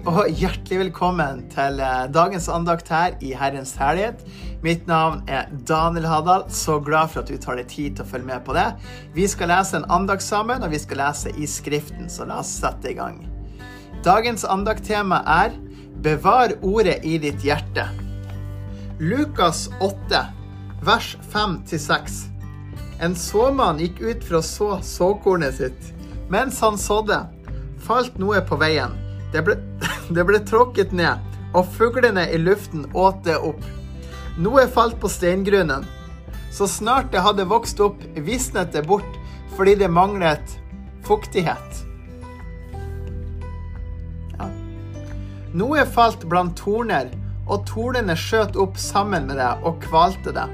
og hjertelig velkommen til eh, dagens andakt her i Herrens herlighet. Mitt navn er Daniel Hadal. Så glad for at du tar deg tid til å følge med på det. Vi skal lese en andakt sammen, og vi skal lese i Skriften, så la oss sette i gang. Dagens andakttema er Bevar ordet i ditt hjerte. Lukas 8, vers 5-6. En såmann gikk ut for å så såkornet sitt. Mens han sådde, falt noe på veien. Det ble, det ble tråkket ned, og fuglene i luften åt det opp. Noe falt på steingrunnen. Så snart det hadde vokst opp, visnet det bort fordi det manglet fuktighet. Ja. Noe falt blant torner, og tornene skjøt opp sammen med det og kvalte det.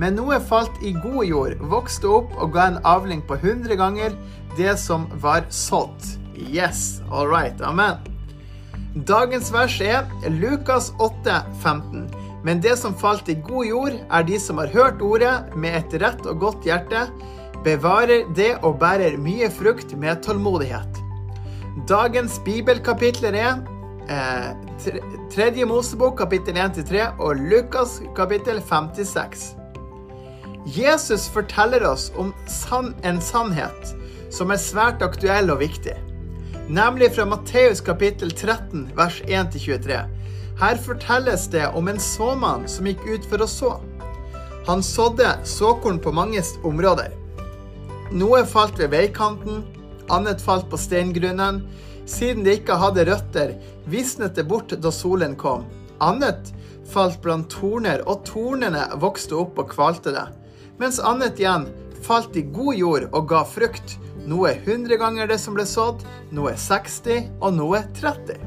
Men noe falt i god jord, vokste opp og ga en avling på hundre ganger det som var sådd. Yes, all right. Amen. Dagens vers er Lukas 8, 15. Men det som falt i god jord, er de som har hørt ordet med et rett og godt hjerte, bevarer det og bærer mye frukt med tålmodighet. Dagens bibelkapitler er eh, Tredje Mosebok kapittel 1-3 og Lukas kapittel 56. Jesus forteller oss om en sannhet som er svært aktuell og viktig nemlig fra Matteus kapittel 13, vers 1-23. Her fortelles det om en såmann som gikk ut for å så. Han sådde såkorn på mange områder. Noe falt ved veikanten, annet falt på steingrunnen. Siden det ikke hadde røtter, visnet det bort da solen kom. Annet falt blant torner, og tornene vokste opp og kvalte det. Mens annet igjen falt i god jord og ga frukt, noe 100 ganger det som ble sådd, noe 60 og noe 30.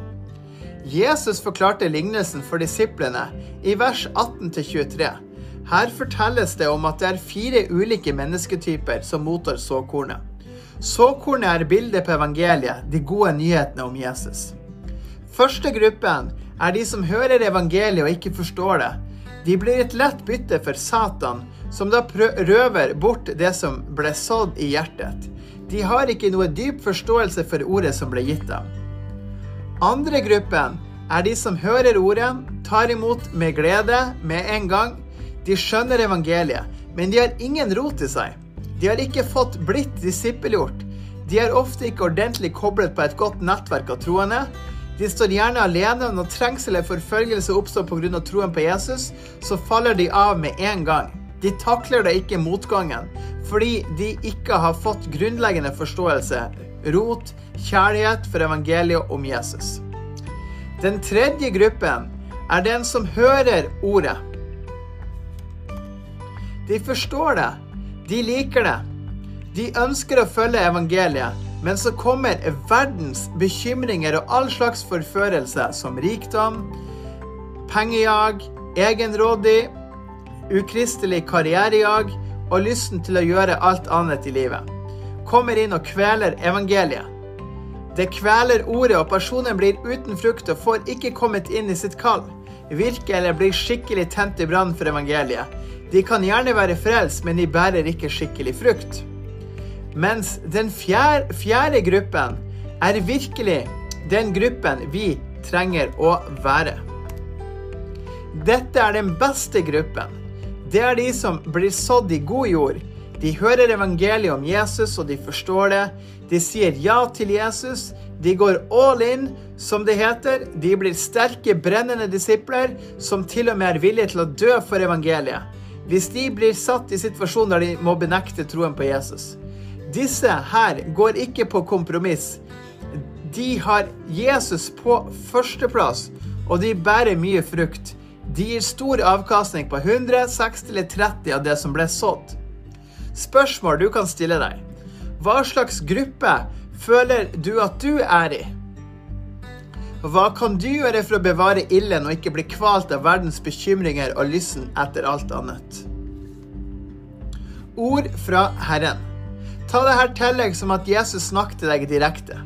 Jesus forklarte lignelsen for disiplene i vers 18-23. Her fortelles det om at det er fire ulike mennesketyper som mottar såkornet. Såkornet er bildet på evangeliet, de gode nyhetene om Jesus. Første gruppen er de som hører evangeliet og ikke forstår det. De blir et lett bytte for Satan, som da røver bort det som ble sådd i hjertet. De har ikke noe dyp forståelse for ordet som ble gitt dem. Andre gruppen er de som hører ordet, tar imot med glede med en gang. De skjønner evangeliet, men de har ingen rot i seg. De har ikke fått blitt disippelgjort. De er ofte ikke ordentlig koblet på et godt nettverk av troende. De står gjerne alene, og når trengsel eller forfølgelse oppstår pga. troen på Jesus, så faller de av med en gang. De takler da ikke motgangen, fordi de ikke har fått grunnleggende forståelse, rot, kjærlighet for evangeliet om Jesus. Den tredje gruppen er den som hører ordet. De forstår det, de liker det, de ønsker å følge evangeliet, men så kommer verdens bekymringer og all slags forførelse, som rikdom, pengejag, egenrådig, ukristelig karrierejag og lysten til å gjøre alt annet i livet. Kommer inn og kveler evangeliet. Det kveler ordet, og personen blir uten frukt og får ikke kommet inn i sitt kall. Virke eller blir skikkelig tent i brann for evangeliet. De kan gjerne være frelst, men de bærer ikke skikkelig frukt. Mens den fjerde, fjerde gruppen er virkelig den gruppen vi trenger å være. Dette er den beste gruppen. Det er de som blir sådd i god jord. De hører evangeliet om Jesus, og de forstår det. De sier ja til Jesus. De går all in, som det heter. De blir sterke, brennende disipler som til og med er villige til å dø for evangeliet. Hvis de blir satt i situasjoner der de må benekte troen på Jesus. Disse her går ikke på kompromiss. De har Jesus på førsteplass, og de bærer mye frukt. De gir stor avkastning på 100, 60 eller 30 av det som ble sådd. Spørsmål du kan stille deg. Hva slags gruppe føler du at du er i? Hva kan du gjøre for å bevare ilden og ikke bli kvalt av verdens bekymringer og lysten etter alt annet? Ord fra Herren. Ta det her til som at Jesus snakket til deg direkte.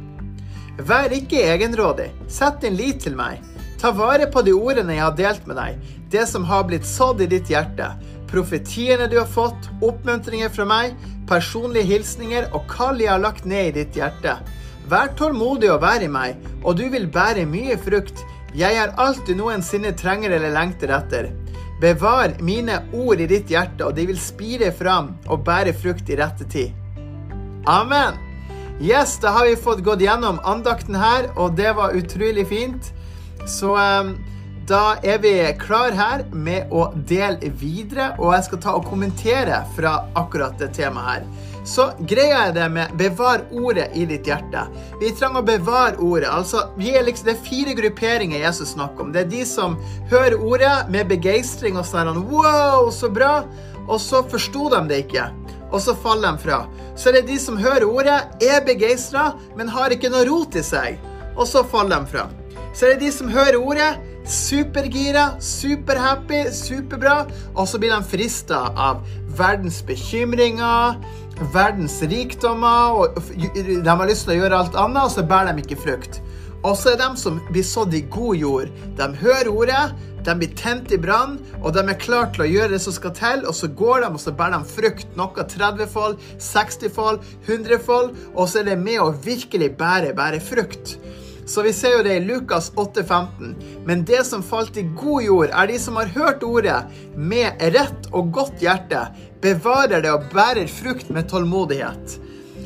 Vær ikke egenrådig. Sett din lit til meg. Ta vare på de ordene jeg har delt med deg, det som har blitt sådd i ditt hjerte, profetiene du har fått, oppmuntringer fra meg, personlige hilsninger og kall jeg har lagt ned i ditt hjerte. Vær tålmodig og vær i meg, og du vil bære mye frukt. Jeg er alt du noensinne trenger eller lengter etter. Bevar mine ord i ditt hjerte, og de vil spire fram og bære frukt i rette tid. Amen. Yes, da har vi fått gått gjennom andakten her, og det var utrolig fint. Så um, da er vi klar her med å dele videre, og jeg skal ta og kommentere fra akkurat det temaet her. Så greia er det med 'bevar ordet i ditt hjerte'. Vi trenger å bevare ordet. altså er liksom, Det er fire grupperinger Jesus snakker om. Det er de som hører ordet med begeistring og sånn 'wow, så bra', og så forsto de det ikke. Og så faller de fra. Så er det de som hører ordet, er begeistra, men har ikke noe rot i seg. Og så faller de fra. Så er det de som hører ordet, supergira, superhappy, superbra, og så blir de frista av verdens bekymringer, verdens rikdommer, og de har lyst til å gjøre alt annet, og så bærer de ikke frukt. Og så er de som blir sådd i god jord. De hører ordet, de blir tent i brann, og de er klare til å gjøre det som skal til, og så går de og så bærer de frukt. Noe 30-fold, 60-fold, 100-fold, og så er det med å virkelig bære, bære frukt. Så vi ser jo det i Lukas 8,15. Men det som falt i god jord, er de som har hørt ordet med rett og godt hjerte, bevarer det og bærer frukt med tålmodighet.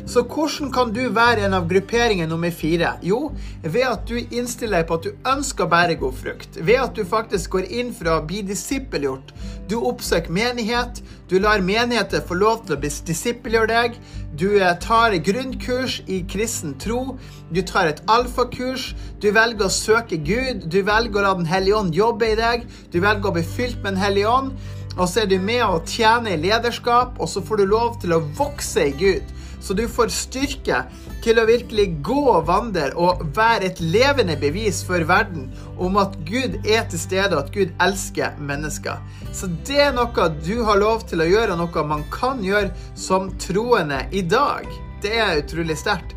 Så hvordan kan du være en av grupperingen nummer fire? Jo, ved at du innstiller deg på at du ønsker å bære god frukt. Ved at du faktisk går inn for å bli disippelgjort. Du oppsøker menighet. Du lar menigheter få lov til å disippelgjøre deg. Du eh, tar grunnkurs i kristen tro. Du tar et alfakurs. Du velger å søke Gud. Du velger å la Den hellige ånd jobbe i deg. Du velger å bli fylt med Den hellige ånd. Og så er du med å tjene i lederskap, og så får du lov til å vokse i Gud. Så du får styrke til å virkelig gå og vandre og være et levende bevis for verden om at Gud er til stede, og at Gud elsker mennesker. Så det er noe du har lov til å gjøre, og noe man kan gjøre som troende i dag. Det er utrolig sterkt.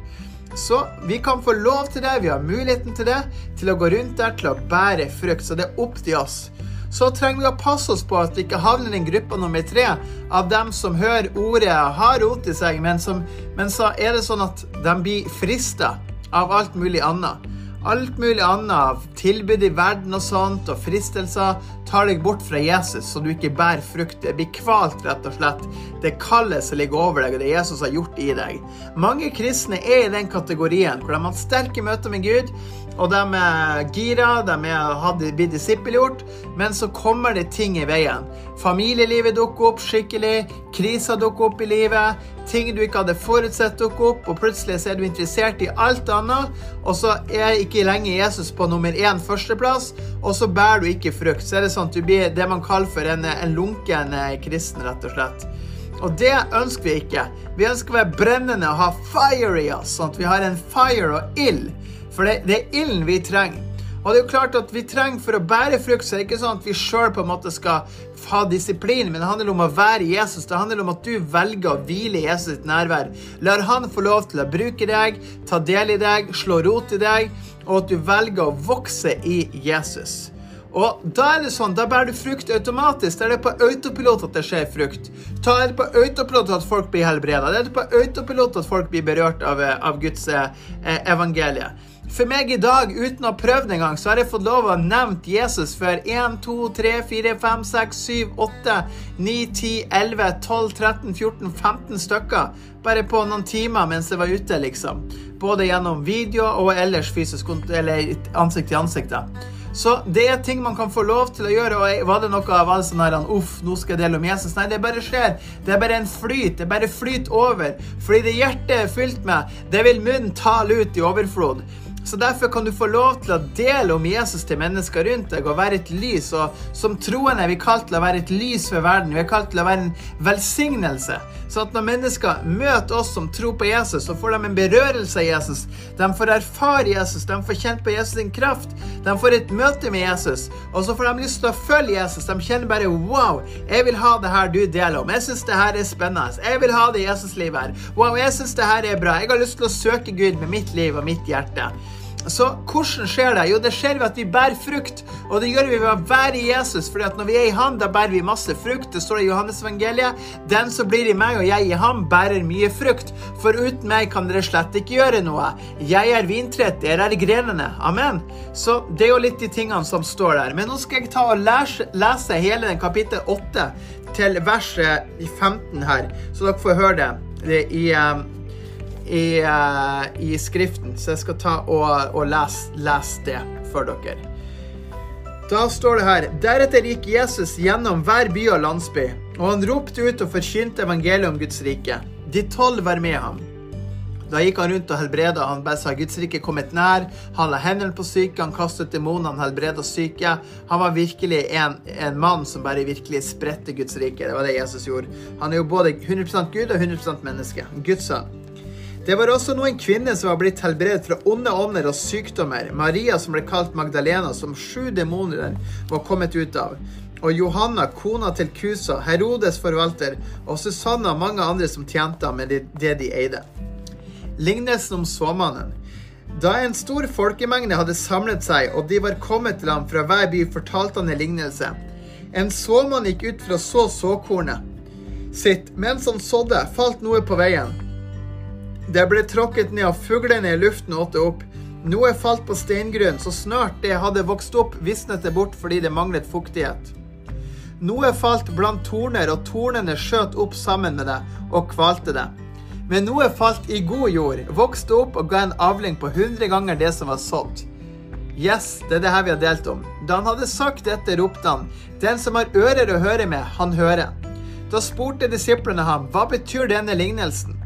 Så vi kan få lov til det, vi har muligheten til det, til å gå rundt der, til å bære frukt. Så det er opp til oss så trenger vi å passe oss på at vi ikke havner i gruppa nummer tre av dem som hører ordet, har rot i seg, men, som, men så er det sånn at de blir frista av alt mulig annet. Alt mulig annet av tilbud i verden og sånt, og fristelser tar deg bort fra Jesus, så du ikke bærer frukt. Det blir kvalt, rett og slett. Det kallet som ligger over deg, og det Jesus har gjort i deg. Mange kristne er i den kategorien hvor de har sterke møter med Gud, og de er gira, de har blitt disippelgjort, men så kommer det ting i veien. Familielivet dukker opp skikkelig, kriser dukker opp i livet, ting du ikke hadde forutsett dukker opp, og plutselig er du interessert i alt annet, og så er ikke lenge Jesus på nummer én førsteplass, og så bærer du ikke frukt. Så er det sånn at du blir det man kaller for en, en lunken eh, kristen, rett og slett. Og det ønsker vi ikke. Vi ønsker å være brennende og ha fire i oss, sånn at vi har en fire og ild. For det, det er ilden vi trenger. Og det er jo klart at vi trenger For å bære frukt så er det ikke sånn at vi sjøl skal ha disiplin, men det handler om å være Jesus. Det handler om at du velger å hvile i Jesus sitt nærvær. Lar han få lov til å bruke deg, ta del i deg, slå rot i deg, og at du velger å vokse i Jesus. Og da er det sånn, da bærer du frukt automatisk. Da er det på autopilot at det skjer frukt. Da er det på autopilot at folk blir helbreda. Da er det på autopilot at folk blir berørt av, av Guds eh, evangelie. For meg i dag, uten å ha prøvd engang, så har jeg fått lov å ha nevnt Jesus for 1, 2, 3, 4, 5, 6, 7, 8, 9, 10, 11, 12, 13, 14, 15 stykker. Bare på noen timer mens jeg var ute, liksom. Både gjennom video og ellers fysisk, eller ansikt til ansikt. da. Så det er ting man kan få lov til å gjøre. og Var det noe var det sånn her, uff, nå skal jeg dele om Jesus? Nei, det bare skjer. Det er bare en flyt. Det bare flyter over. Fordi det hjertet er fylt med, det vil munnen tale ut i overflod. Så Derfor kan du få lov til å dele om Jesus til mennesker rundt deg og være et lys. Og som troende er vi kalt til å være et lys for verden. Vi er kalt til å være en velsignelse. Så at når mennesker møter oss som tror på Jesus, så får de en berørelse av Jesus. De får erfare Jesus, de får kjent på Jesus sin kraft. De får et møte med Jesus, og så får de lyst til å følge Jesus. De kjenner bare Wow, jeg vil ha det her du deler om. Jeg syns det her er spennende. Jeg vil ha det Jesuslivet her. Wow, jeg syns det her er bra. Jeg har lyst til å søke Gud med mitt liv og mitt hjerte. Så hvordan skjer det? Jo, det skjer ved at vi bærer frukt. Og det gjør vi ved å være i Jesus. fordi at når vi er i ham, da bærer vi masse frukt. Det står i Johannes evangeliet. Den som blir i meg og jeg i ham, bærer mye frukt. For uten meg kan dere slett ikke gjøre noe. Jeg er vintreet, dere er grenene. Amen. Så det er jo litt de tingene som står der. Men nå skal jeg ta og lese hele den kapittel 8 til verset 15 her, så dere får høre det. det i... Um, i, uh, i, Skriften, så jeg skal ta og, og lese, lese det for dere. Da står det her Deretter gikk Jesus gjennom hver by og landsby, og han ropte ut og forkynte evangeliet om Guds rike. De tolv var med ham. Da gikk han rundt og helbreda. Han bare sa Guds rike kommet nær. Han la hendene på syke, han kastet demoner, han helbreda syke. Han var virkelig en, en, mann som bare virkelig spredte Guds rike. Det var det Jesus gjorde. Han er jo både 100% Gud og 100 menneske. Guds sønn. Det var også noen kvinner som var blitt helbredet fra onde ånder og sykdommer. Maria, som ble kalt Magdalena, som sju demoner var kommet ut av. Og Johanna, kona til Kusa, Herodes forvalter, og Susanna og mange andre som tjente ham med det de eide. Lignelsen om såmannen. Da en stor folkemengde hadde samlet seg, og de var kommet til ham fra hver by, fortalte han en lignelse. En såmann gikk ut for å så såkornet sitt. Mens han sådde, falt noe på veien. Det ble tråkket ned, og fuglene i luften åtte opp. Noe falt på steingrunn, så snart det hadde vokst opp, visnet det bort fordi det manglet fuktighet. Noe falt blant torner, og tornene skjøt opp sammen med det og kvalte det. Men noe falt i god jord, vokste opp og ga en avling på hundre ganger det som var sådd. Yes, det er det her vi har delt om. Da han hadde sagt dette, ropte han, Den som har ører å høre med, han hører. Da spurte disiplene ham, Hva betyr denne lignelsen?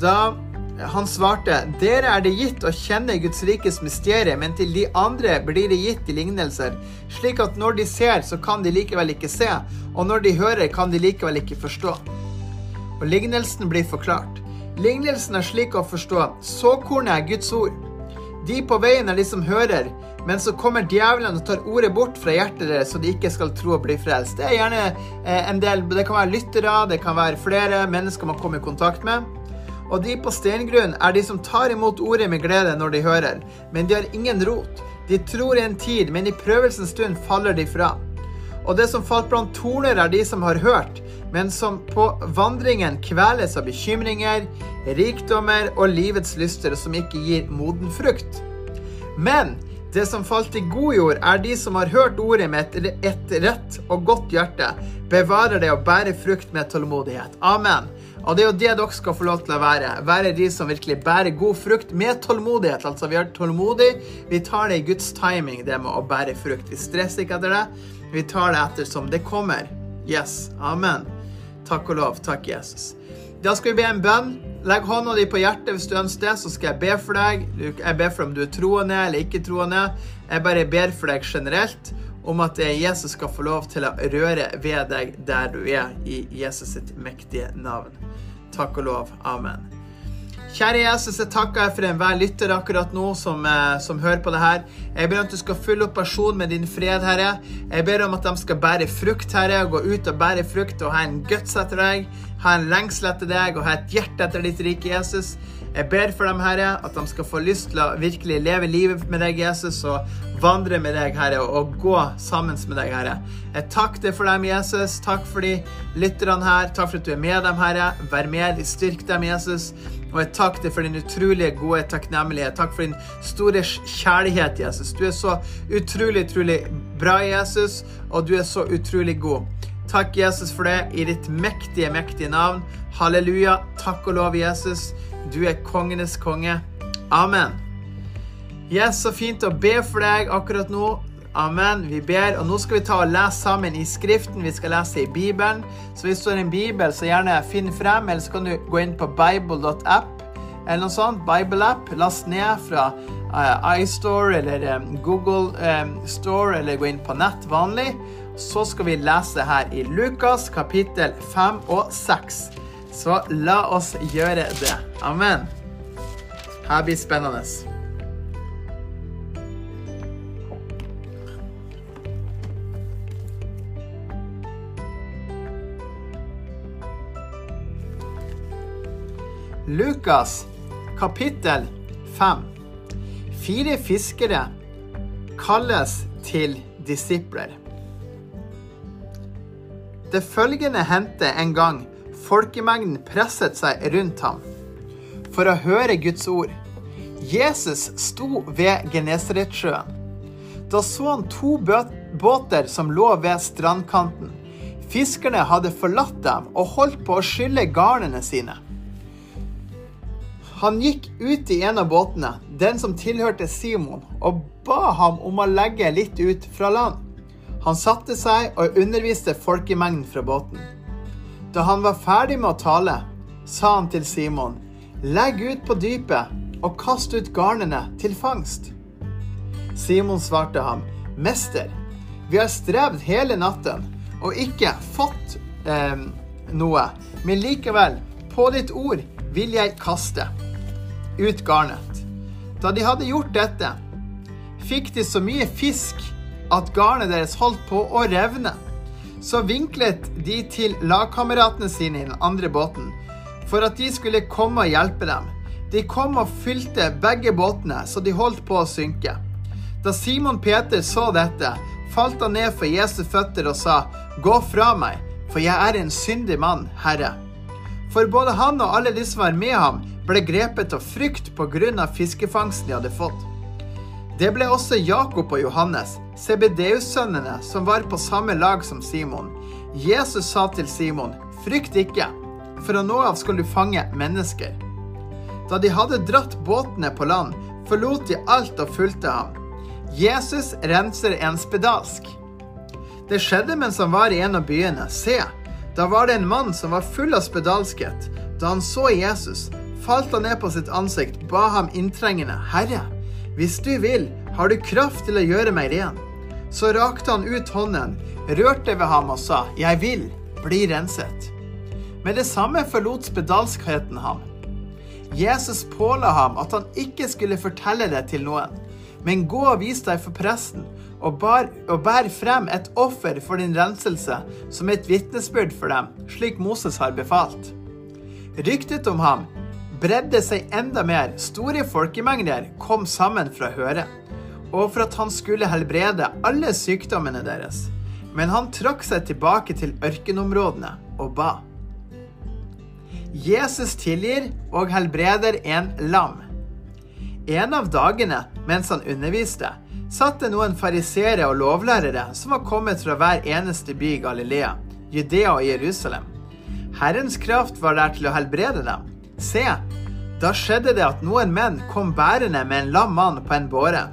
Da han svarte, dere er det gitt å kjenne Guds rikes mysterium, men til de andre blir det gitt i lignelser, slik at når de ser, så kan de likevel ikke se, og når de hører, kan de likevel ikke forstå. Og lignelsen blir forklart. Lignelsen er slik å forstå. Såkornet er Guds ord. De på veien er de som hører, men så kommer djevelen og tar ordet bort fra hjertet deres, så de ikke skal tro og bli frelst. Det er gjerne eh, en del Det kan være lyttere, det kan være flere mennesker man kommer i kontakt med. Og de på steingrunn er de som tar imot ordet med glede når de hører, men de har ingen rot. De tror en tid, men i prøvelsens stund faller de fra. Og det som falt blant torner, er de som har hørt, men som på vandringen kveles av bekymringer, rikdommer og livets lyster, som ikke gir moden frukt. Men det som falt i god jord, er de som har hørt ordet med et rett og godt hjerte, bevarer det og bærer frukt med tålmodighet. Amen. Og det er jo det dere skal få lov til å være. Være de som virkelig bærer god frukt med tålmodighet. Altså, vi er tålmodig. Vi tar det i Guds timing, det med å bære frukt. Vi stresser ikke etter det. Vi tar det etter som det kommer. Yes. Amen. Takk og lov. Takk, Jesus. Da skal vi be en bønn. Legg hånda di på hjertet hvis du ønsker det, så skal jeg be for deg. Jeg ber for om du er troende eller ikke troende. Jeg bare ber for deg generelt om at Jesus skal få lov til å røre ved deg der du er, i Jesus sitt mektige navn. Takk og lov. Amen. Kjære Jesus, jeg takker for enhver lytter akkurat nå som, eh, som, hører på det her. Jeg ber om at du skal fylle opp personen med din fred, Herre. Jeg ber om at de skal bære frukt, Herre, og gå ut og bære frukt og ha en guts etter deg, ha en lengsel etter deg og ha et hjerte etter ditt rike, Jesus. Jeg ber for dem, Herre, at de skal få lyst til å virkelig leve livet med deg, Jesus, og vandre med deg, Herre, og gå sammen med deg, Herre. Jeg takker deg for dem, Jesus. Takk for de lytterne her. Takk for at du er med dem, Herre. Vær med, styrk dem, Jesus. Og jeg takker deg for din utrolige gode takknemlighet. Takk for din store kjærlighet, Jesus. Du er så utrolig, utrolig bra, Jesus, og du er så utrolig god. Takk, Jesus, for det i ditt mektige, mektige navn. Halleluja. Takk og lov, Jesus. Du er kongenes konge. Amen. Yes, så fint å be for deg akkurat nå. Amen. Vi ber, og nå skal vi ta og lese sammen i Skriften. Vi skal lese i Bibelen. Så hvis du har en bibel, så gjerne finn frem, eller så kan du gå inn på bible.app eller noe sånt. Bible-app. Last ned fra uh, iStore eller um, Google um, Store, eller gå inn på nett vanlig. Så skal vi lese her i Lukas kapittel 5 og 6. Så la oss gjøre det. Amen. Her blir spennende. Lukas kapittel 5. Fire fiskere kalles til disipler. Det følgende hendte en gang folkemengden presset seg rundt ham for å høre Guds ord. Jesus sto ved Genesaretsjøen. Da så han to båter som lå ved strandkanten. Fiskerne hadde forlatt dem og holdt på å skylle garnene sine. Han gikk ut i en av båtene, den som tilhørte Simon, og ba ham om å legge litt ut fra land. Han satte seg og underviste folkemengden fra båten. Da han var ferdig med å tale, sa han til Simon, legg ut på dypet og kast ut garnene til fangst. Simon svarte ham, Mester, vi har strevd hele natten og ikke fått eh, noe, men likevel, på ditt ord vil jeg kaste ut garnet. Da de hadde gjort dette, fikk de så mye fisk at garnet deres holdt på å revne. Så vinklet de til lagkameratene sine i den andre båten for at de skulle komme og hjelpe dem. De kom og fylte begge båtene, så de holdt på å synke. Da Simon Peter så dette, falt han ned for Jesu føtter og sa, Gå fra meg, for jeg er en syndig mann, Herre. For både han og alle de som var med ham, ble grepet av frykt av fiskefangsten de hadde fått. Det ble også Jakob og Johannes, CBDU-sønnene, som var på samme lag som Simon. Jesus sa til Simon, Frykt ikke, for nå av skal du fange mennesker. Da de hadde dratt båtene på land, forlot de alt og fulgte ham. Jesus renser en spedalsk. Det skjedde mens han var i en av byene. Se, da var det en mann som var full av spedalskhet. Da han så Jesus, falt han ned på sitt ansikt, ba ham inntrengende, Herre, hvis du vil, har du kraft til å gjøre meg ren. Så rakte han ut hånden, rørte ved ham og sa, Jeg vil, bli renset. Med det samme forlot spedalskheten ham. Jesus påla ham at han ikke skulle fortelle det til noen, men gå og vis deg for presten, og, bar, og bær frem et offer for din renselse som et vitnesbyrd for dem, slik Moses har befalt. Ryktet om ham bredde seg enda mer, store folkemengder kom sammen for å høre, og for at han skulle helbrede alle sykdommene deres. Men han trakk seg tilbake til ørkenområdene og ba. Jesus tilgir og helbreder en lam. En av dagene mens han underviste, satt det noen fariseere og lovlærere som var kommet fra hver eneste by i Galilea, Judea og Jerusalem. Herrens kraft var der til å helbrede dem. Se, da skjedde det at noen menn kom bærende med en lam mann på en båre,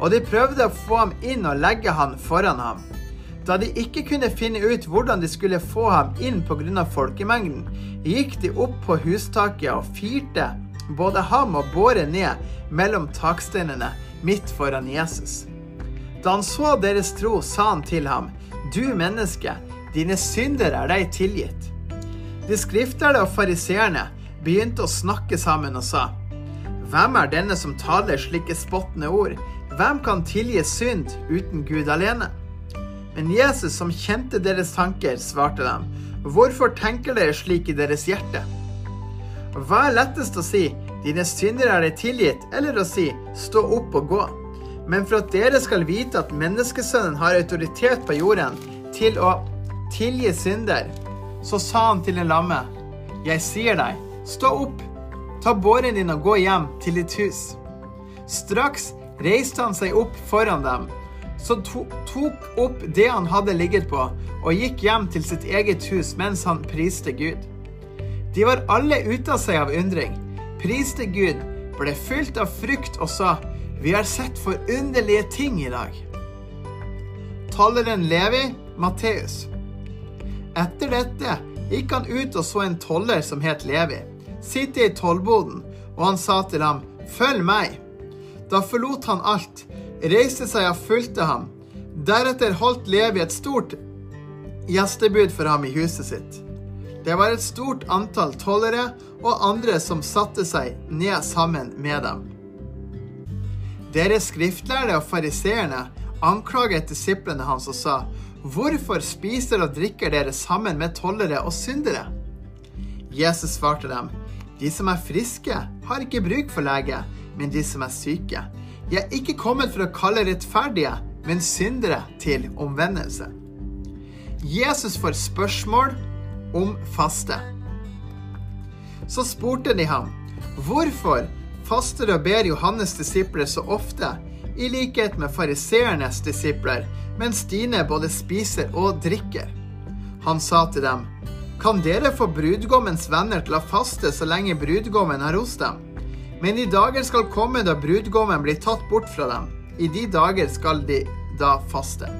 og de prøvde å få ham inn og legge han foran ham. Da de ikke kunne finne ut hvordan de skulle få ham inn pga. folkemengden, gikk de opp på hustaket og firte både ham og båret ned mellom taksteinene midt foran Jesus. Da han så deres tro, sa han til ham, Du menneske, dine synder er deg tilgitt. De skriftlærde og fariseerne begynte å snakke sammen og sa, Hvem er denne som taler slike spottende ord? Hvem kan tilgi synd uten Gud alene? Men Jesus, som kjente deres tanker, svarte dem, Hvorfor tenker dere slik i deres hjerte? Hva er lettest å si, dine synder er deg tilgitt, eller å si, stå opp og gå? Men for at dere skal vite at menneskesønnen har autoritet på jorden til å tilgi synder, så sa han til en lamme, jeg sier deg, stå opp, ta båren din og gå hjem til ditt hus. Straks reiste han seg opp foran dem så tok opp det han hadde ligget på, og gikk hjem til sitt eget hus mens han priste Gud. De var alle ute av seg av undring, priste Gud, ble fylt av frykt og sa, Vi har sett forunderlige ting i dag. Tolleren Levi, Matteus. Etter dette gikk han ut og så en toller som het Levi, sitte i tollboden, og han sa til ham, Følg meg. Da forlot han alt reiste seg og fulgte ham. Deretter holdt Levi et stort gjestebud for ham i huset sitt. Det var et stort antall tollere og andre som satte seg ned sammen med dem. Dere skriftlærde og fariseerne anklaget disiplene hans og sa, Hvorfor spiser og drikker dere sammen med tollere og syndere? Jesus svarte dem, De som er friske, har ikke bruk for lege, men de som er syke. De er ikke kommet for å kalle rettferdige, men syndere til omvendelse. Jesus får spørsmål om faste. Så spurte de ham, hvorfor faster og ber Johannes' disipler så ofte, i likhet med fariseernes disipler, mens dine både spiser og drikker? Han sa til dem, kan dere få brudgommens venner til å faste så lenge brudgommen er hos dem? Men i dager skal komme da brudgommen blir tatt bort fra dem. I de dager skal de da faste.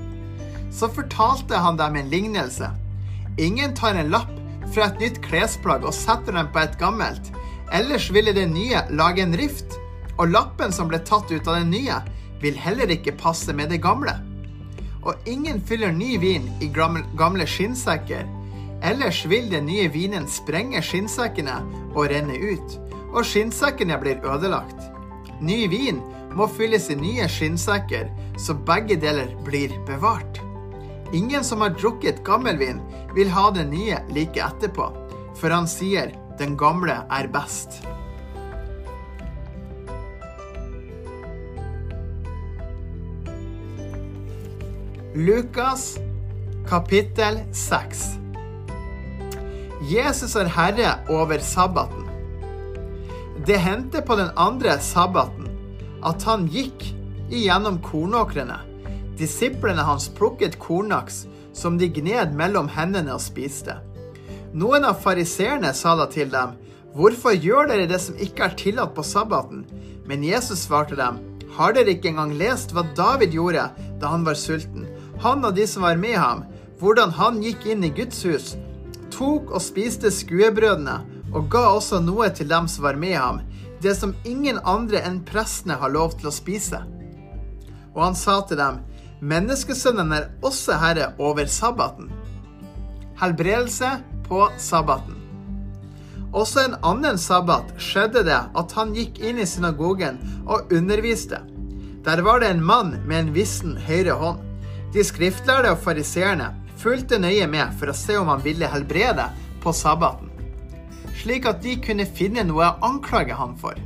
Så fortalte han dem en lignelse. Ingen tar en lapp fra et nytt klesplagg og setter den på et gammelt. Ellers ville det nye lage en rift, og lappen som ble tatt ut av det nye, vil heller ikke passe med det gamle. Og ingen fyller ny vin i gamle skinnsekker. Ellers vil den nye vinen sprenge skinnsekkene og renne ut, og skinnsekkene blir ødelagt. Ny vin må fylles i nye skinnsekker, så begge deler blir bevart. Ingen som har drukket gammelvin, vil ha det nye like etterpå, for han sier den gamle er best. Lukas kapittel 6 Jesus er herre over sabbaten. Det hendte på den andre sabbaten at han gikk igjennom kornåkrene. Disiplene hans plukket kornaks som de gned mellom hendene og spiste. Noen av fariseerne sa da til dem, Hvorfor gjør dere det som ikke er tillatt på sabbaten? Men Jesus svarte dem, Har dere ikke engang lest hva David gjorde da han var sulten? Han og de som var med ham, hvordan han gikk inn i Guds hus, tok og spiste skuebrødene og ga også noe til dem som var med ham, det som ingen andre enn prestene har lov til å spise. Og han sa til dem, Menneskesønnen er også herre over sabbaten. Helbredelse på sabbaten. Også en annen sabbat skjedde det at han gikk inn i synagogen og underviste. Der var det en mann med en vissen høyre hånd. De skriftlærde og fariseerne fulgte nøye med for å se om han ville helbrede på sabbaten slik at de kunne finne noe å anklage han for.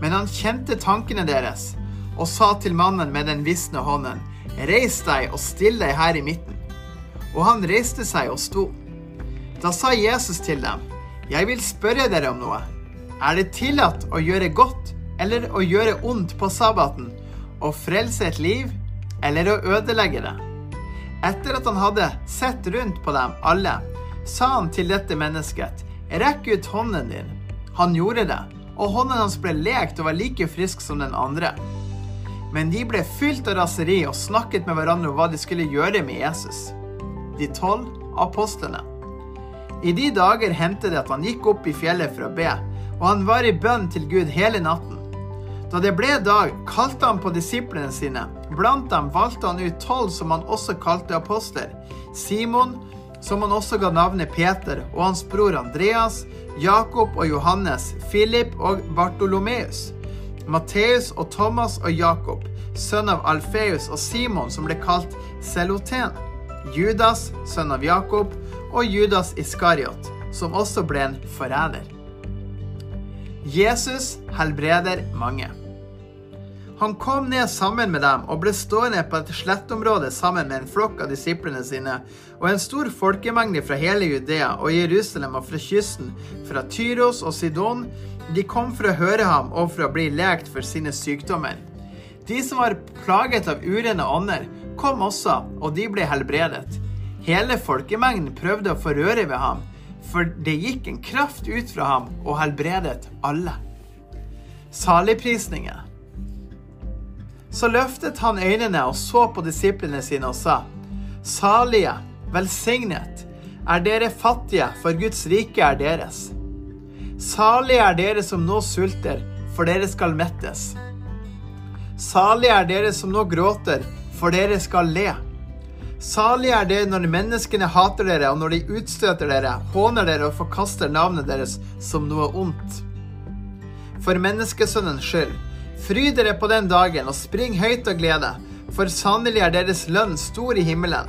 Men han kjente tankene deres og sa til mannen med den visne hånden, Reis deg og still deg her i midten. Og han reiste seg og sto. Da sa Jesus til dem, Jeg vil spørre dere om noe. Er det tillatt å gjøre godt eller å gjøre ondt på sabbaten, å frelse et liv eller å ødelegge det? Etter at han hadde sett rundt på dem alle, sa han til dette mennesket, Rekk ut hånden din. Han gjorde det, og hånden hans ble lekt og var like frisk som den andre. Men de ble fylt av raseri og snakket med hverandre om hva de skulle gjøre med Jesus. De tolv apostlene. I de dager hendte det at han gikk opp i fjellet for å be, og han var i bønn til Gud hele natten. Da det ble dag, kalte han på disiplene sine. Blant dem valgte han ut tolv som han også kalte apostler. Simon, som han også ga navnet Peter, og hans bror Andreas, Jakob og Johannes, Philip og Bartolomeus, Matteus og Thomas og Jakob, sønn av Alfeus og Simon, som ble kalt Seloten, Judas, sønn av Jakob, og Judas Iskariot, som også ble en forræder. Jesus helbreder mange. Han kom ned sammen med dem og ble stående på et slettområde sammen med en flokk av disiplene sine og en stor folkemengde fra hele Judea og Jerusalem og fra kysten, fra Tyros og Sidon. De kom for å høre ham og for å bli lekt for sine sykdommer. De som var plaget av urene ånder, kom også, og de ble helbredet. Hele folkemengden prøvde å få røre ved ham, for det gikk en kraft ut fra ham og helbredet alle. Saligprisninger. Så løftet han øynene og så på disiplene sine og sa, Salige, velsignet, er dere fattige, for Guds rike er deres. Salige er dere som nå sulter, for dere skal mettes. Salige er dere som nå gråter, for dere skal le. Salige er dere når menneskene hater dere, og når de utstøter dere, håner dere og forkaster navnet deres som noe ondt. For menneskesønnens skyld Fryd dere på den dagen og spring høyt av glede, for sannelig er deres lønn stor i himmelen.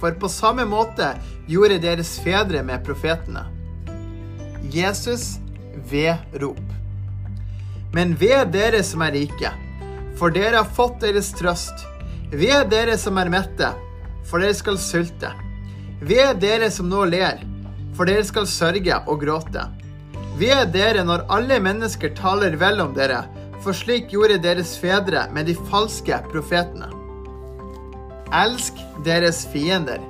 For på samme måte gjorde deres fedre med profetene. Jesus ved rop. Men ved dere som er rike, for dere har fått deres trøst. Vi er dere som er mette, for dere skal sulte. Vi er dere som nå ler, for dere skal sørge og gråte. Vi er dere når alle mennesker taler vel om dere, for slik gjorde deres fedre med de falske profetene. Elsk deres fiender.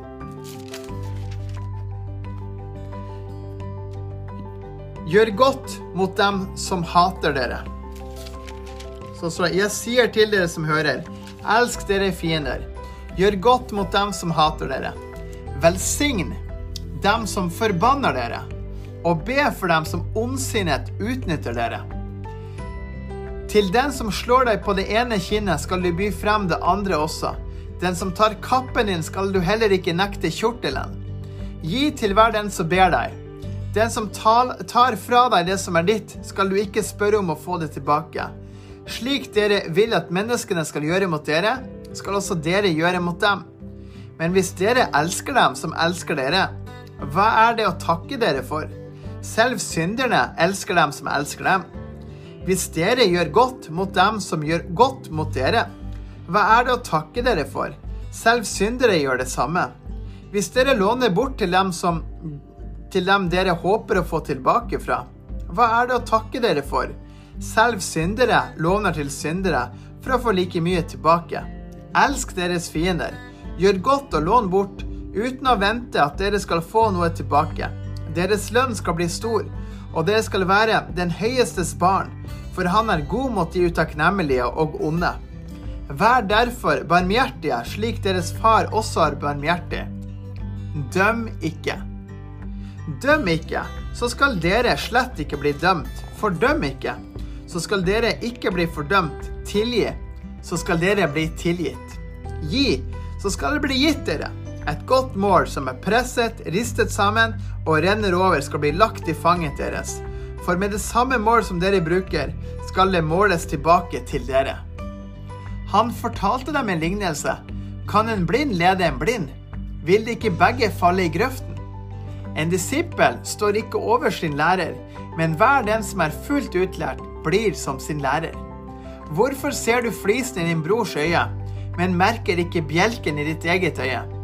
Gjør godt mot dem som hater dere. Så, så jeg sier til dere som hører, elsk dere fiender. Gjør godt mot dem som hater dere. Velsign dem som forbanner dere, og be for dem som ondsinnet utnytter dere. Til den som slår deg på det ene kinnet, skal du by frem det andre også. Den som tar kappen din, skal du heller ikke nekte kjortelen. Gi til hver den som ber deg. Den som tar fra deg det som er ditt, skal du ikke spørre om å få det tilbake. Slik dere vil at menneskene skal gjøre mot dere, skal også dere gjøre mot dem. Men hvis dere elsker dem som elsker dere, hva er det å takke dere for? Selv synderne elsker dem som elsker dem. Hvis dere gjør godt mot dem som gjør godt mot dere, hva er det å takke dere for? Selv syndere gjør det samme. Hvis dere låner bort til dem, som, til dem dere håper å få tilbake fra, hva er det å takke dere for? Selv syndere låner til syndere for å få like mye tilbake. Elsk deres fiender. Gjør godt og lån bort uten å vente at dere skal få noe tilbake. Deres lønn skal bli stor, og dere skal være den høyestes barn, for han er god mot de utakknemlige og onde. Vær derfor barmhjertige, slik deres far også er barmhjertig. Døm ikke. Døm ikke, så skal dere slett ikke bli dømt. Fordøm ikke, så skal dere ikke bli fordømt. Tilgi, så skal dere bli tilgitt. Gi, så skal det bli gitt dere. Et godt mål som er presset, ristet sammen og renner over, skal bli lagt i fanget deres. For med det samme mål som dere bruker, skal det måles tilbake til dere. Han fortalte dem en lignelse. Kan en blind lede en blind? Vil de ikke begge falle i grøften? En disippel står ikke over sin lærer, men hver den som er fullt utlært, blir som sin lærer. Hvorfor ser du flisen i din brors øye, men merker ikke bjelken i ditt eget øye?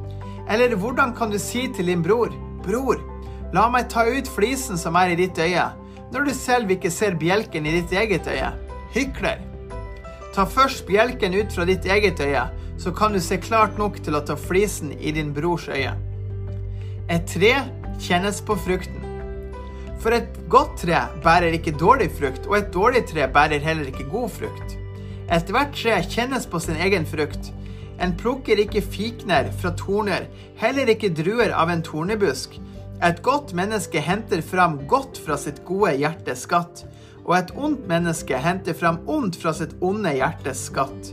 Eller hvordan kan du si til din bror, bror, la meg ta ut flisen som er i ditt øye, når du selv ikke ser bjelken i ditt eget øye? Hykler. Ta først bjelken ut fra ditt eget øye, så kan du se klart nok til å ta flisen i din brors øye. Et tre kjennes på frukten. For et godt tre bærer ikke dårlig frukt, og et dårlig tre bærer heller ikke god frukt. Ethvert tre kjennes på sin egen frukt. En plukker ikke fikner fra torner, heller ikke druer av en tornebusk. Et godt menneske henter fram godt fra sitt gode hjertes skatt, og et ondt menneske henter fram ondt fra sitt onde hjertes skatt.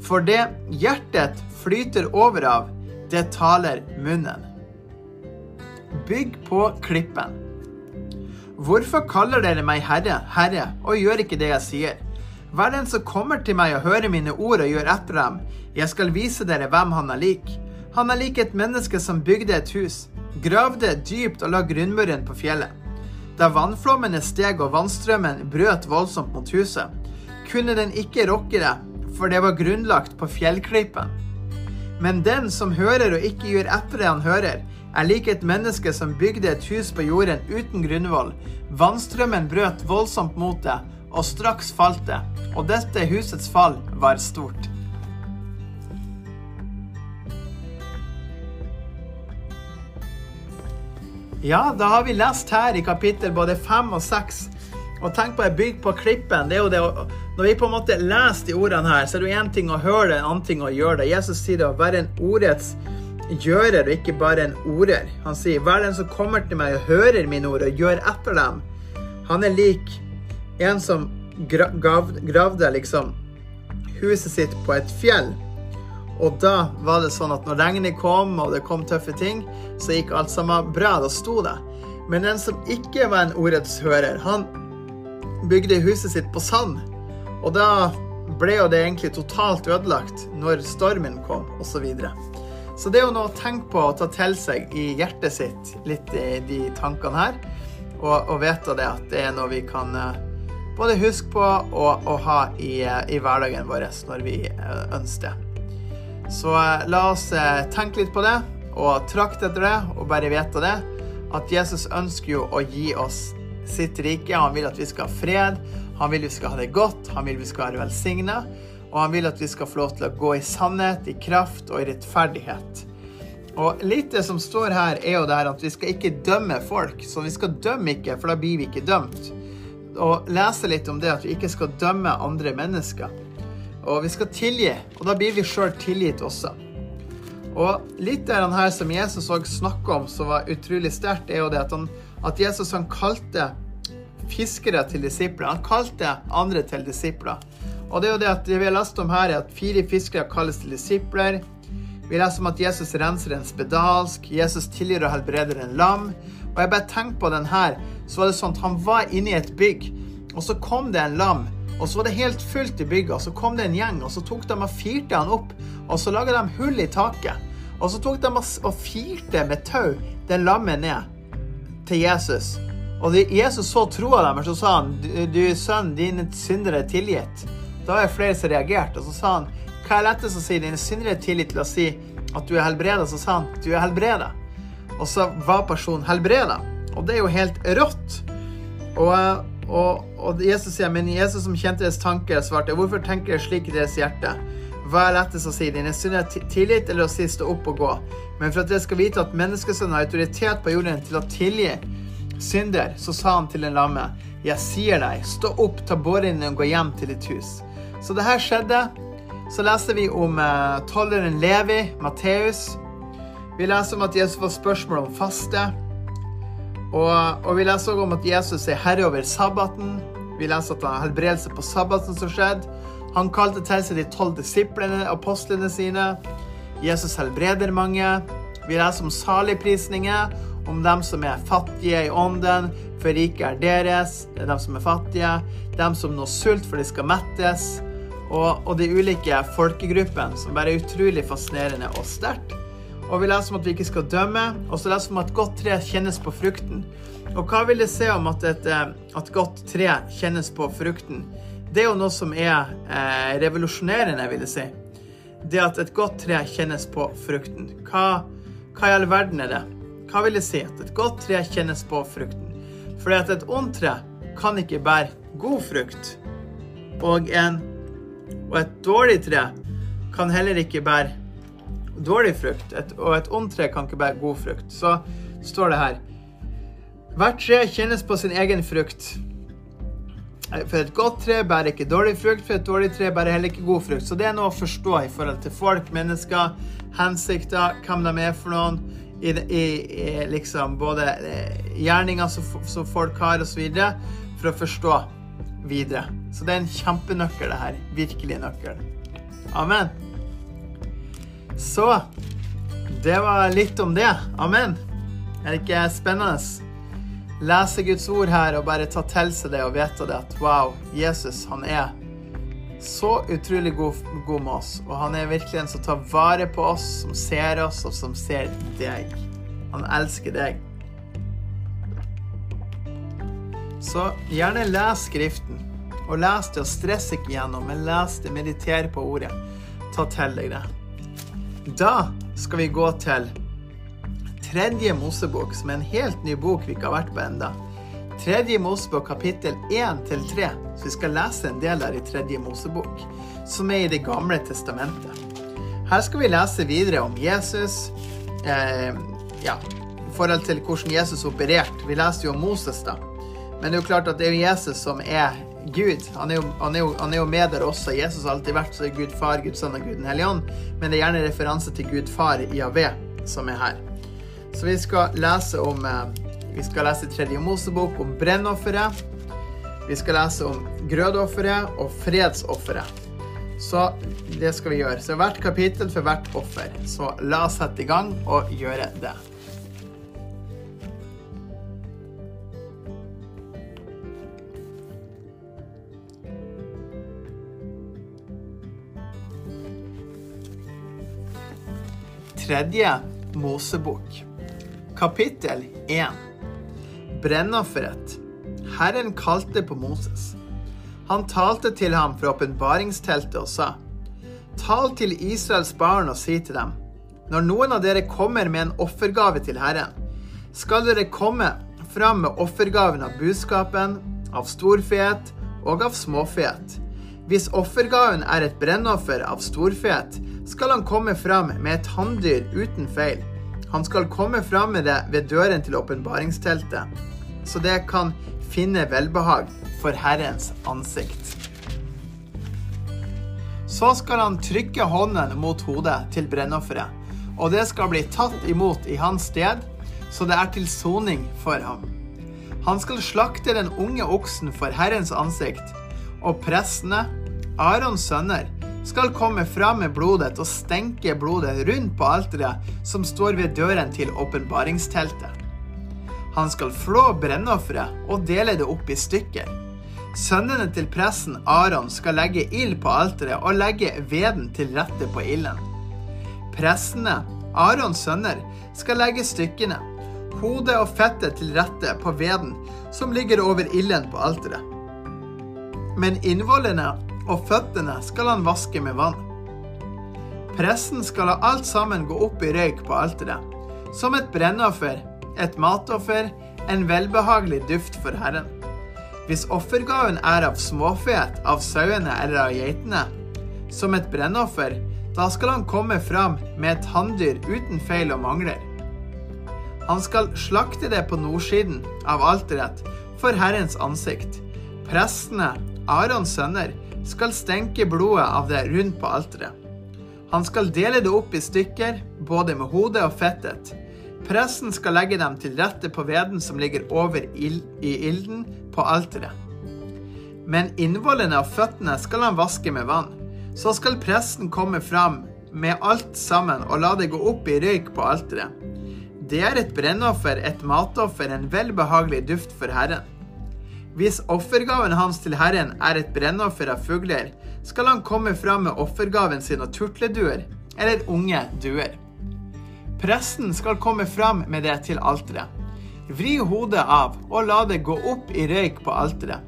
For det hjertet flyter over av, det taler munnen. Bygg på klippen. Hvorfor kaller dere meg Herre, Herre, og gjør ikke det jeg sier? Hver den som kommer til meg og hører mine ord og gjør etter dem, jeg skal vise dere hvem han er lik. Han er lik et menneske som bygde et hus, gravde dypt og la grunnmuren på fjellet. Da vannflommene steg og vannstrømmen brøt voldsomt mot huset, kunne den ikke rokke det, for det var grunnlagt på fjellklippen. Men den som hører og ikke gjør etter det han hører, er lik et menneske som bygde et hus på jorden uten grunnvoll. Vannstrømmen brøt voldsomt mot det, og straks falt det, og dette husets fall var stort. Ja, da har vi lest her i kapittel både fem og seks. Og tenk på å bygge på klippen. det er jo det Når vi på en måte leser de ordene her, så er det jo én ting å høre det, en annen ting å gjøre det. Jesus sier det å være en ordets gjører og ikke bare en order. Han sier, 'Hver den som kommer til meg og hører mine ord og gjør etter dem', han er lik en som gravde liksom huset sitt på et fjell. Og da var det sånn at når regnet kom og det kom tøffe ting, så gikk alt sammen bra. Da sto det. Men den som ikke var en ordets hører, han bygde huset sitt på sand. Og da ble jo det egentlig totalt ødelagt når stormen kom, osv. Så, videre. så det er jo noe å tenke på og ta til seg i hjertet sitt, litt i de tankene her. Og, og vite det at det er noe vi kan eh, både huske på og, og ha i, i, hverdagen vår når vi ønsker det. Så la oss tenke litt på det og trakte etter det og bare vite det. At Jesus ønsker jo å gi oss sitt rike. Han vil at vi skal ha fred, han vil vi skal ha det godt, han vil vi skal være velsigna. Og han vil at vi skal få lov til å gå i sannhet, i kraft og i rettferdighet. Og litt det som står her, er jo det her at vi skal ikke dømme folk. Så vi skal dømme ikke, for da blir vi ikke dømt. Og lese litt om det at vi ikke skal dømme andre mennesker. Og vi skal tilgi, og da blir vi sjøl tilgitt også. Og litt av det her som Jesus òg snakka om som var utrolig sterkt, er jo det at, han, at Jesus han kalte fiskere til disipler. Han kalte andre til disipler. Og det er jo det at vi har lest om her, er at fire fiskere kalles til disipler. Vi leser om at Jesus renser en spedalsk, Jesus tilgir og helbreder en lam. Og jeg bare tenkte på den her, så var det sånn at han var inne i et bygg, og så kom det en lam. Og så var det helt fullt i bygget, og så kom det en gjeng, og så tok de og firte han opp. Og så laga de hull i taket. Og så tok de og firte med tau den lammet ned til Jesus. Og Jesus så troa deres, og sa han, du sønn, dine syndere er tilgitt. Da var det flere som reagerte, og så sa han, hva er lettest å si? Dine syndere er tilgitt til å si at du er helbreda. Så sa han du er helbreda. Og så var personen helbreda. Og det er jo helt rått. Og, og, og, Jesus sier, men Jesus som kjente deres tanker, svarte, hvorfor tenker dere slik i deres hjerte? Hva er lettest å si? Dine syndere tillit eller å si stå opp og gå? Men for at dere skal vite at menneskesønnen har autoritet på jorden til å tilgi synder, så sa han til den lamme, jeg sier deg, stå opp, ta båren din og gå hjem til ditt hus. Så det her skjedde. Så leser vi om eh, tolleren Levi, Matteus. Vi leser om at Jesus får spørsmål om faste. Og, og vi leser også om at Jesus er herre over sabbaten. Vi leser at han har helbredelse på sabbaten som skjedde. Han kalte til seg de tolv disiplene, apostlene sine. Jesus helbreder mange. Vi leser om saligprisninger, om dem som er fattige i ånden, for riket er deres. Det er dem som er fattige. Dem som nå sult, for de skal mettes og, og de ulike folkegruppene, som bare er utrolig fascinerende og sterkt. Og vi leser om at vi ikke skal dømme, og så leser vi om at godt tre kjennes på frukten. Og hva vil det si om at et eh, at godt tre kjennes på frukten? Det er jo noe som er eh, revolusjonerende, vil jeg si. Det at et godt tre kjennes på frukten. Hva, hva i all verden er det? Hva vil det si at et godt tre kjennes på frukten? Fordi at et ondt tre kan ikke bære god frukt. Og en og et dårlig tre kan heller ikke bære dårlig frukt, et, og et ondt tre kan ikke bære god frukt. Så står det her Hvert tre kjennes på sin egen frukt. For et godt tre bærer ikke dårlig frukt, for et dårlig tre bærer heller ikke god frukt. Så det er noe å forstå i forhold til folk, mennesker, hensikter, hvem de er for noen. I, i, i liksom både eh, gjerninger som, som folk har, osv. For å forstå videre. Så det er en kjempenøkkel, det her. Virkelig nøkkel. Amen. Så det var litt om det. Amen. Er det ikke spennende? Lese Guds ord her og bare ta til seg det og vite det at wow, Jesus, han er så utrolig god, god med oss. Og han er virkelig en som tar vare på oss, som ser oss, og som ser deg. Han elsker deg. Så gjerne les Skriften. Og les det, og stress ikke gjennom, men les det, mediter på ordet. Ta til deg det. Da skal vi gå til tredje Mosebok, som er en helt ny bok vi ikke har vært på enda. Tredje Mosebok kapittel 1 til 3. Så vi skal lese en del der i tredje Mosebok, som er i Det gamle testamentet. Her skal vi lese videre om Jesus. Eh, ja, i forhold til hvordan Jesus opererte. Vi leste jo om Moses, da. Men det er jo klart at det er Jesus som er Gud. Han er, jo, han, er jo, han er, jo, med der også. Jesus har alltid vært så er Gud far, Gud sønn og Gud den hellige ånd. Men det er gjerne referanse til Gud far i Javé som er her. Så vi skal lese om eh, Vi skal lese tredje Mosebok om brennofferet. Vi skal lese om grødofferet og fredsofferet. Så det skal vi gjøre. Så hvert kapittel for hvert offer. Så la oss sette i gang og gjøre det. Tredje Mosebok, kapittel 1. Brennofferet. Herren kalte på Moses. Han talte til ham fra åpenbaringsteltet og sa:" Tal til Israels barn og si til dem:" Når noen av dere kommer med en offergave til Herren, skal dere komme fram med offergaven av budskapen, av storfeet og av småfeet. Hvis offergaven er et brennoffer av storfeet, skal han komme fram med et hanndyr uten feil. Han skal komme fram med det ved døren til åpenbaringsteltet, så det kan finne velbehag for Herrens ansikt. Så skal han trykke hånden mot hodet til brennofferet, og det skal bli tatt imot i hans sted, så det er til soning for ham. Han skal slakte den unge oksen for Herrens ansikt, og prestene, Arons sønner, skal komme fram med blodet og stenke blodet rundt på alteret som står ved døren til åpenbaringsteltet. Han skal flå brennofferet og dele det opp i stykker. Sønnene til presten Aron skal legge ild på alteret og legge veden til rette på ilden. Prestene, Arons sønner, skal legge stykkene, hodet og fettet til rette på veden som ligger over ilden på alteret. Men innvollene og føttene skal han vaske med vann. Presten skal la alt sammen gå opp i røyk på alteret, som et brennoffer, et matoffer, en velbehagelig duft for Herren. Hvis offergaven er av småfet, av sauene eller av geitene, som et brennoffer, da skal han komme fram med et hanndyr uten feil og mangler. Han skal slakte det på nordsiden av alteret for Herrens ansikt. Prestene, Arons sønner, skal stenke blodet av det rundt på alteret. Han skal dele det opp i stykker, både med hodet og fettet. Presten skal legge dem til rette på veden som ligger over i ilden på alteret. Men innvollene av føttene skal han vaske med vann. Så skal presten komme fram med alt sammen og la det gå opp i røyk på alteret. Det er et brennoffer, et matoffer, en velbehagelig duft for Herren. Hvis offergaven hans til Herren er et brennoffer av fugler, skal han komme fram med offergaven sin av turtleduer eller unge duer. Presten skal komme fram med det til alteret. Vri hodet av og la det gå opp i røyk på alteret.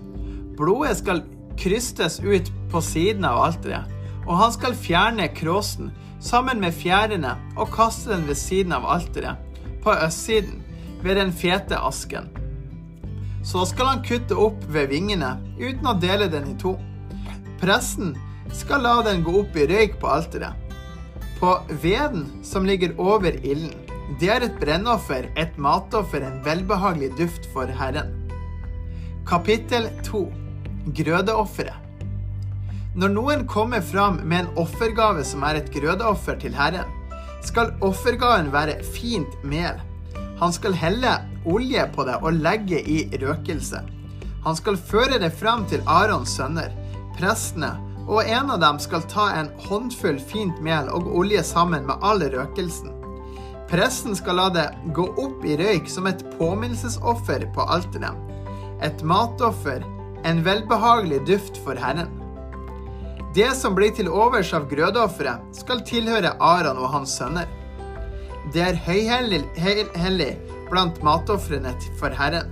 Blodet skal krystes ut på siden av alteret, og han skal fjerne kråsen sammen med fjærene og kaste den ved siden av alteret, på østsiden, ved den fete asken. Så skal han kutte opp ved vingene uten å dele den i to. Presten skal la den gå opp i røyk på alteret. På veden som ligger over ilden. Det er et brennoffer, et matoffer, en velbehagelig duft for Herren. Kapittel 2 Grødeofferet. Når noen kommer fram med en offergave som er et grødeoffer til Herren, skal offergaven være fint mel. Han skal helle olje på det og legge i røkelse. Han skal føre det fram til Arons sønner, prestene, og en av dem skal ta en håndfull fint mel og olje sammen med all røkelsen. Presten skal la det gå opp i røyk som et påminnelsesoffer på alteret. Et matoffer, en velbehagelig duft for Herren. Det som blir til overs av grødeofferet, skal tilhøre Aron og hans sønner. Det er høyhellig blant matofrene for Herren.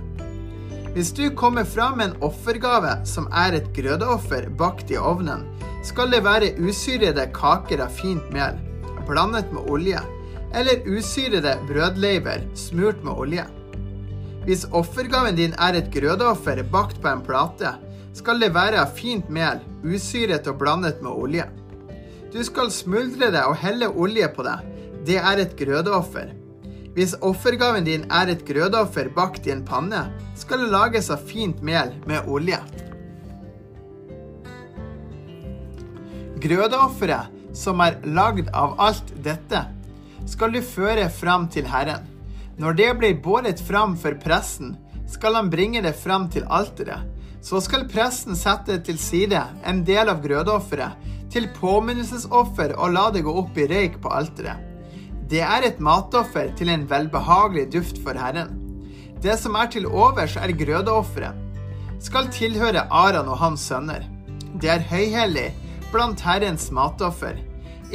Hvis du kommer fram med en offergave som er et grødeoffer bakt i ovnen, skal det være usyrede kaker av fint mel, blandet med olje, eller usyrede brødleiver smurt med olje. Hvis offergaven din er et grødeoffer bakt på en plate, skal det være av fint mel, usyret og blandet med olje. Du skal smuldre det og helle olje på det. Det er et grødeoffer. Hvis offergaven din er et grødeoffer bakt i en panne, skal det lages av fint mel med olje. Grødeofferet, som er lagd av alt dette, skal du føre fram til Herren. Når det blir båret fram for presten, skal han bringe det fram til alteret. Så skal presten sette til side en del av grødeofferet til påminnelsesoffer og la det gå opp i røyk på alteret. Det er et matoffer til en velbehagelig duft for Herren. Det som er til overs, er grødeofferet. Skal tilhøre Aran og hans sønner. Det er høyhellig blant Herrens matoffer.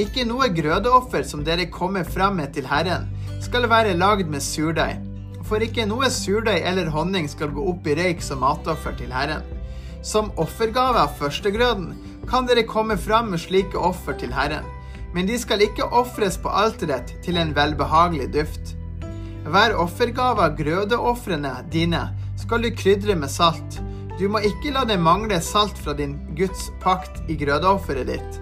Ikke noe grødeoffer som dere kommer frem med til Herren, skal være lagd med surdeig. For ikke noe surdeig eller honning skal gå opp i røyk som matoffer til Herren. Som offergave av førstegrøden kan dere komme fram med slike offer til Herren, men de skal ikke ofres på alteret til en velbehagelig duft. Hver offergave av grødeofrene dine skal du krydre med salt. Du må ikke la det mangle salt fra din Guds pakt i grødeofferet ditt.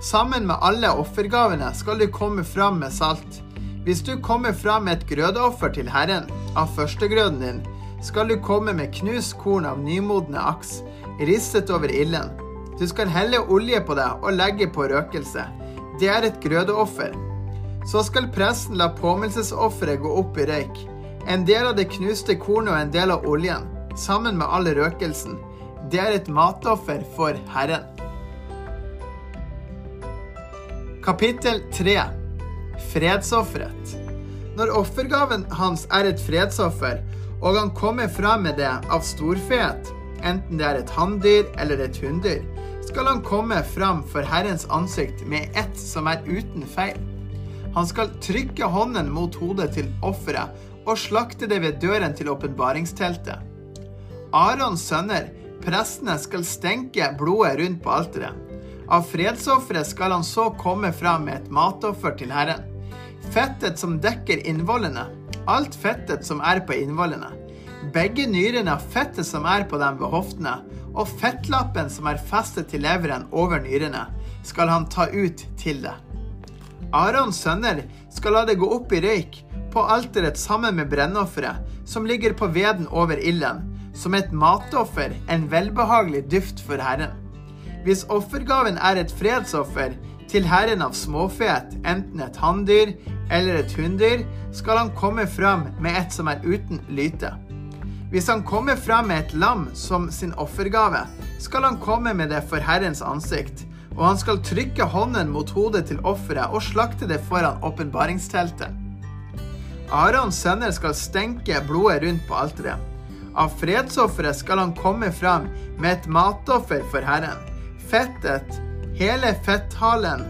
Sammen med alle offergavene skal du komme fram med salt. Hvis du kommer fram med et grødeoffer til Herren av førstegrøden din, skal du komme med knust korn av nymodne aks, ristet over ilden. Du skal helle olje på det og legge på røkelse. Det er et grødeoffer. Så skal presten la påminnelsesofferet gå opp i røyk. En del av det knuste kornet og en del av oljen, sammen med all røkelsen. Det er et matoffer for Herren. Kapittel 3 Fredsofferet. Når offergaven hans er et fredsoffer, og han kommer fram med det av storfeet, enten det er et hanndyr eller et hunndyr, skal han komme fram for Herrens ansikt med ett som er uten feil. Han skal trykke hånden mot hodet til offeret og slakte det ved døren til åpenbaringsteltet. Arons sønner, prestene, skal stenke blodet rundt på alteret. Av fredsofferet skal han så komme fram med et matoffer til Herren. Fettet som dekker innvollene, alt fettet som er på innvollene, begge nyrene av fettet som er på dem ved hoftene, og fettlappen som er festet til leveren over nyrene, skal han ta ut til det. Arons sønner skal la det gå opp i røyk på alteret sammen med brennofferet, som ligger på veden over ilden, som et matoffer, en velbehagelig duft for Herren. Hvis offergaven er et fredsoffer til herren av småfet, enten et hanndyr eller et hunndyr, skal han komme fram med et som er uten lyte. Hvis han kommer fram med et lam som sin offergave, skal han komme med det for Herrens ansikt, og han skal trykke hånden mot hodet til offeret og slakte det foran åpenbaringsteltet. Arons sønner skal stenke blodet rundt på alteret. Av fredsofferet skal han komme fram med et matoffer for Herren fettet, hele fetthalen,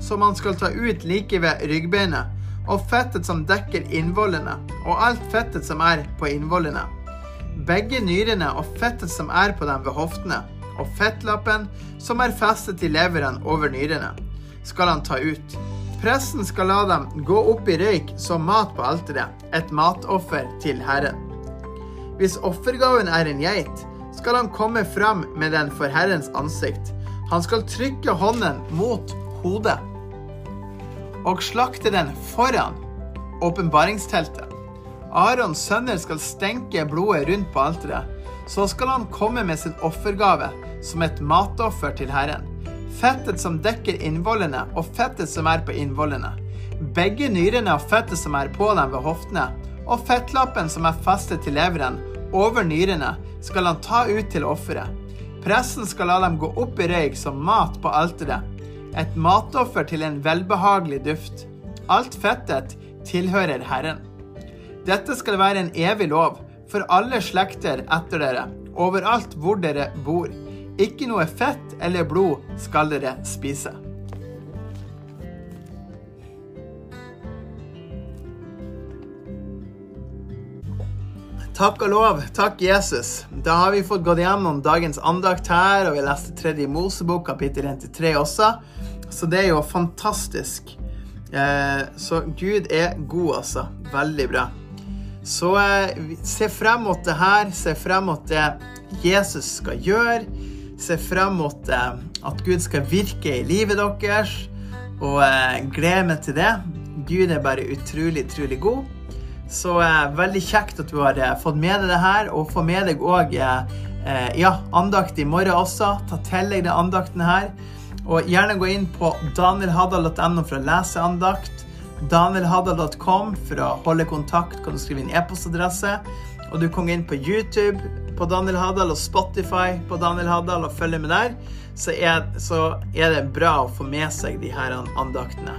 som han skal ta ut like ved ryggbeinet, og fettet som dekker innvollene, og alt fettet som er på innvollene. Begge nyrene og fettet som er på dem ved hoftene, og fettlappen som er festet i leveren over nyrene, skal han ta ut. Presten skal la dem gå opp i røyk som mat på alteret, et matoffer til Herren. Hvis offergaven er en geit, skal han komme fram med den for Herrens ansikt. Han skal trykke hånden mot hodet og slakte den foran åpenbaringsteltet. Arons sønner skal stenke blodet rundt på alteret. Så skal han komme med sin offergave som et matoffer til Herren. Fettet som dekker innvollene, og fettet som er på innvollene. Begge nyrene og fettet som er på dem ved hoftene, og fettlappen som er festet til leveren, over nyrene, skal han ta ut til offeret. Pressen skal la dem gå opp i røyk som mat på alteret, et matoffer til en velbehagelig duft. Alt fettet tilhører Herren. Dette skal være en evig lov for alle slekter etter dere, overalt hvor dere bor. Ikke noe fett eller blod skal dere spise. Takk og lov. Takk, Jesus. Da har vi fått gått gjennom dagens andakt her, og vi leste tredje Mosebok, kapittel 1-3 også. Så det er jo fantastisk. Eh, så Gud er god, altså. Veldig bra. Så eh, se frem mot det her. Se frem mot det Jesus skal gjøre. Se frem mot eh, at Gud skal virke i livet deres. Og gled meg til det. Gud er bare utrolig, utrolig god. Så eh, veldig kjekt at du har eh, fått med deg det her, og få med deg òg eh, eh, ja, andakt i morgen også. Ta til deg den andakten her. Og gjerne gå inn på danielhadal.no for å lese andakt. Danielhaddal.com for å holde kontakt, kan du skrive inn e-postadresse. Og du gå inn på YouTube på Daniel Haddal og Spotify på Daniel Haddal og følge med der. Så er, så er det bra å få med seg de her andaktene.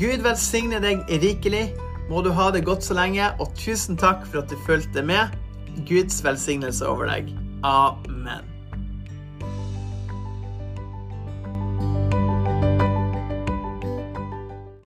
Gud velsigne deg rikelig. Må du ha det godt så lenge, og tusen takk for at du fulgte med. Guds velsignelse over deg. Amen.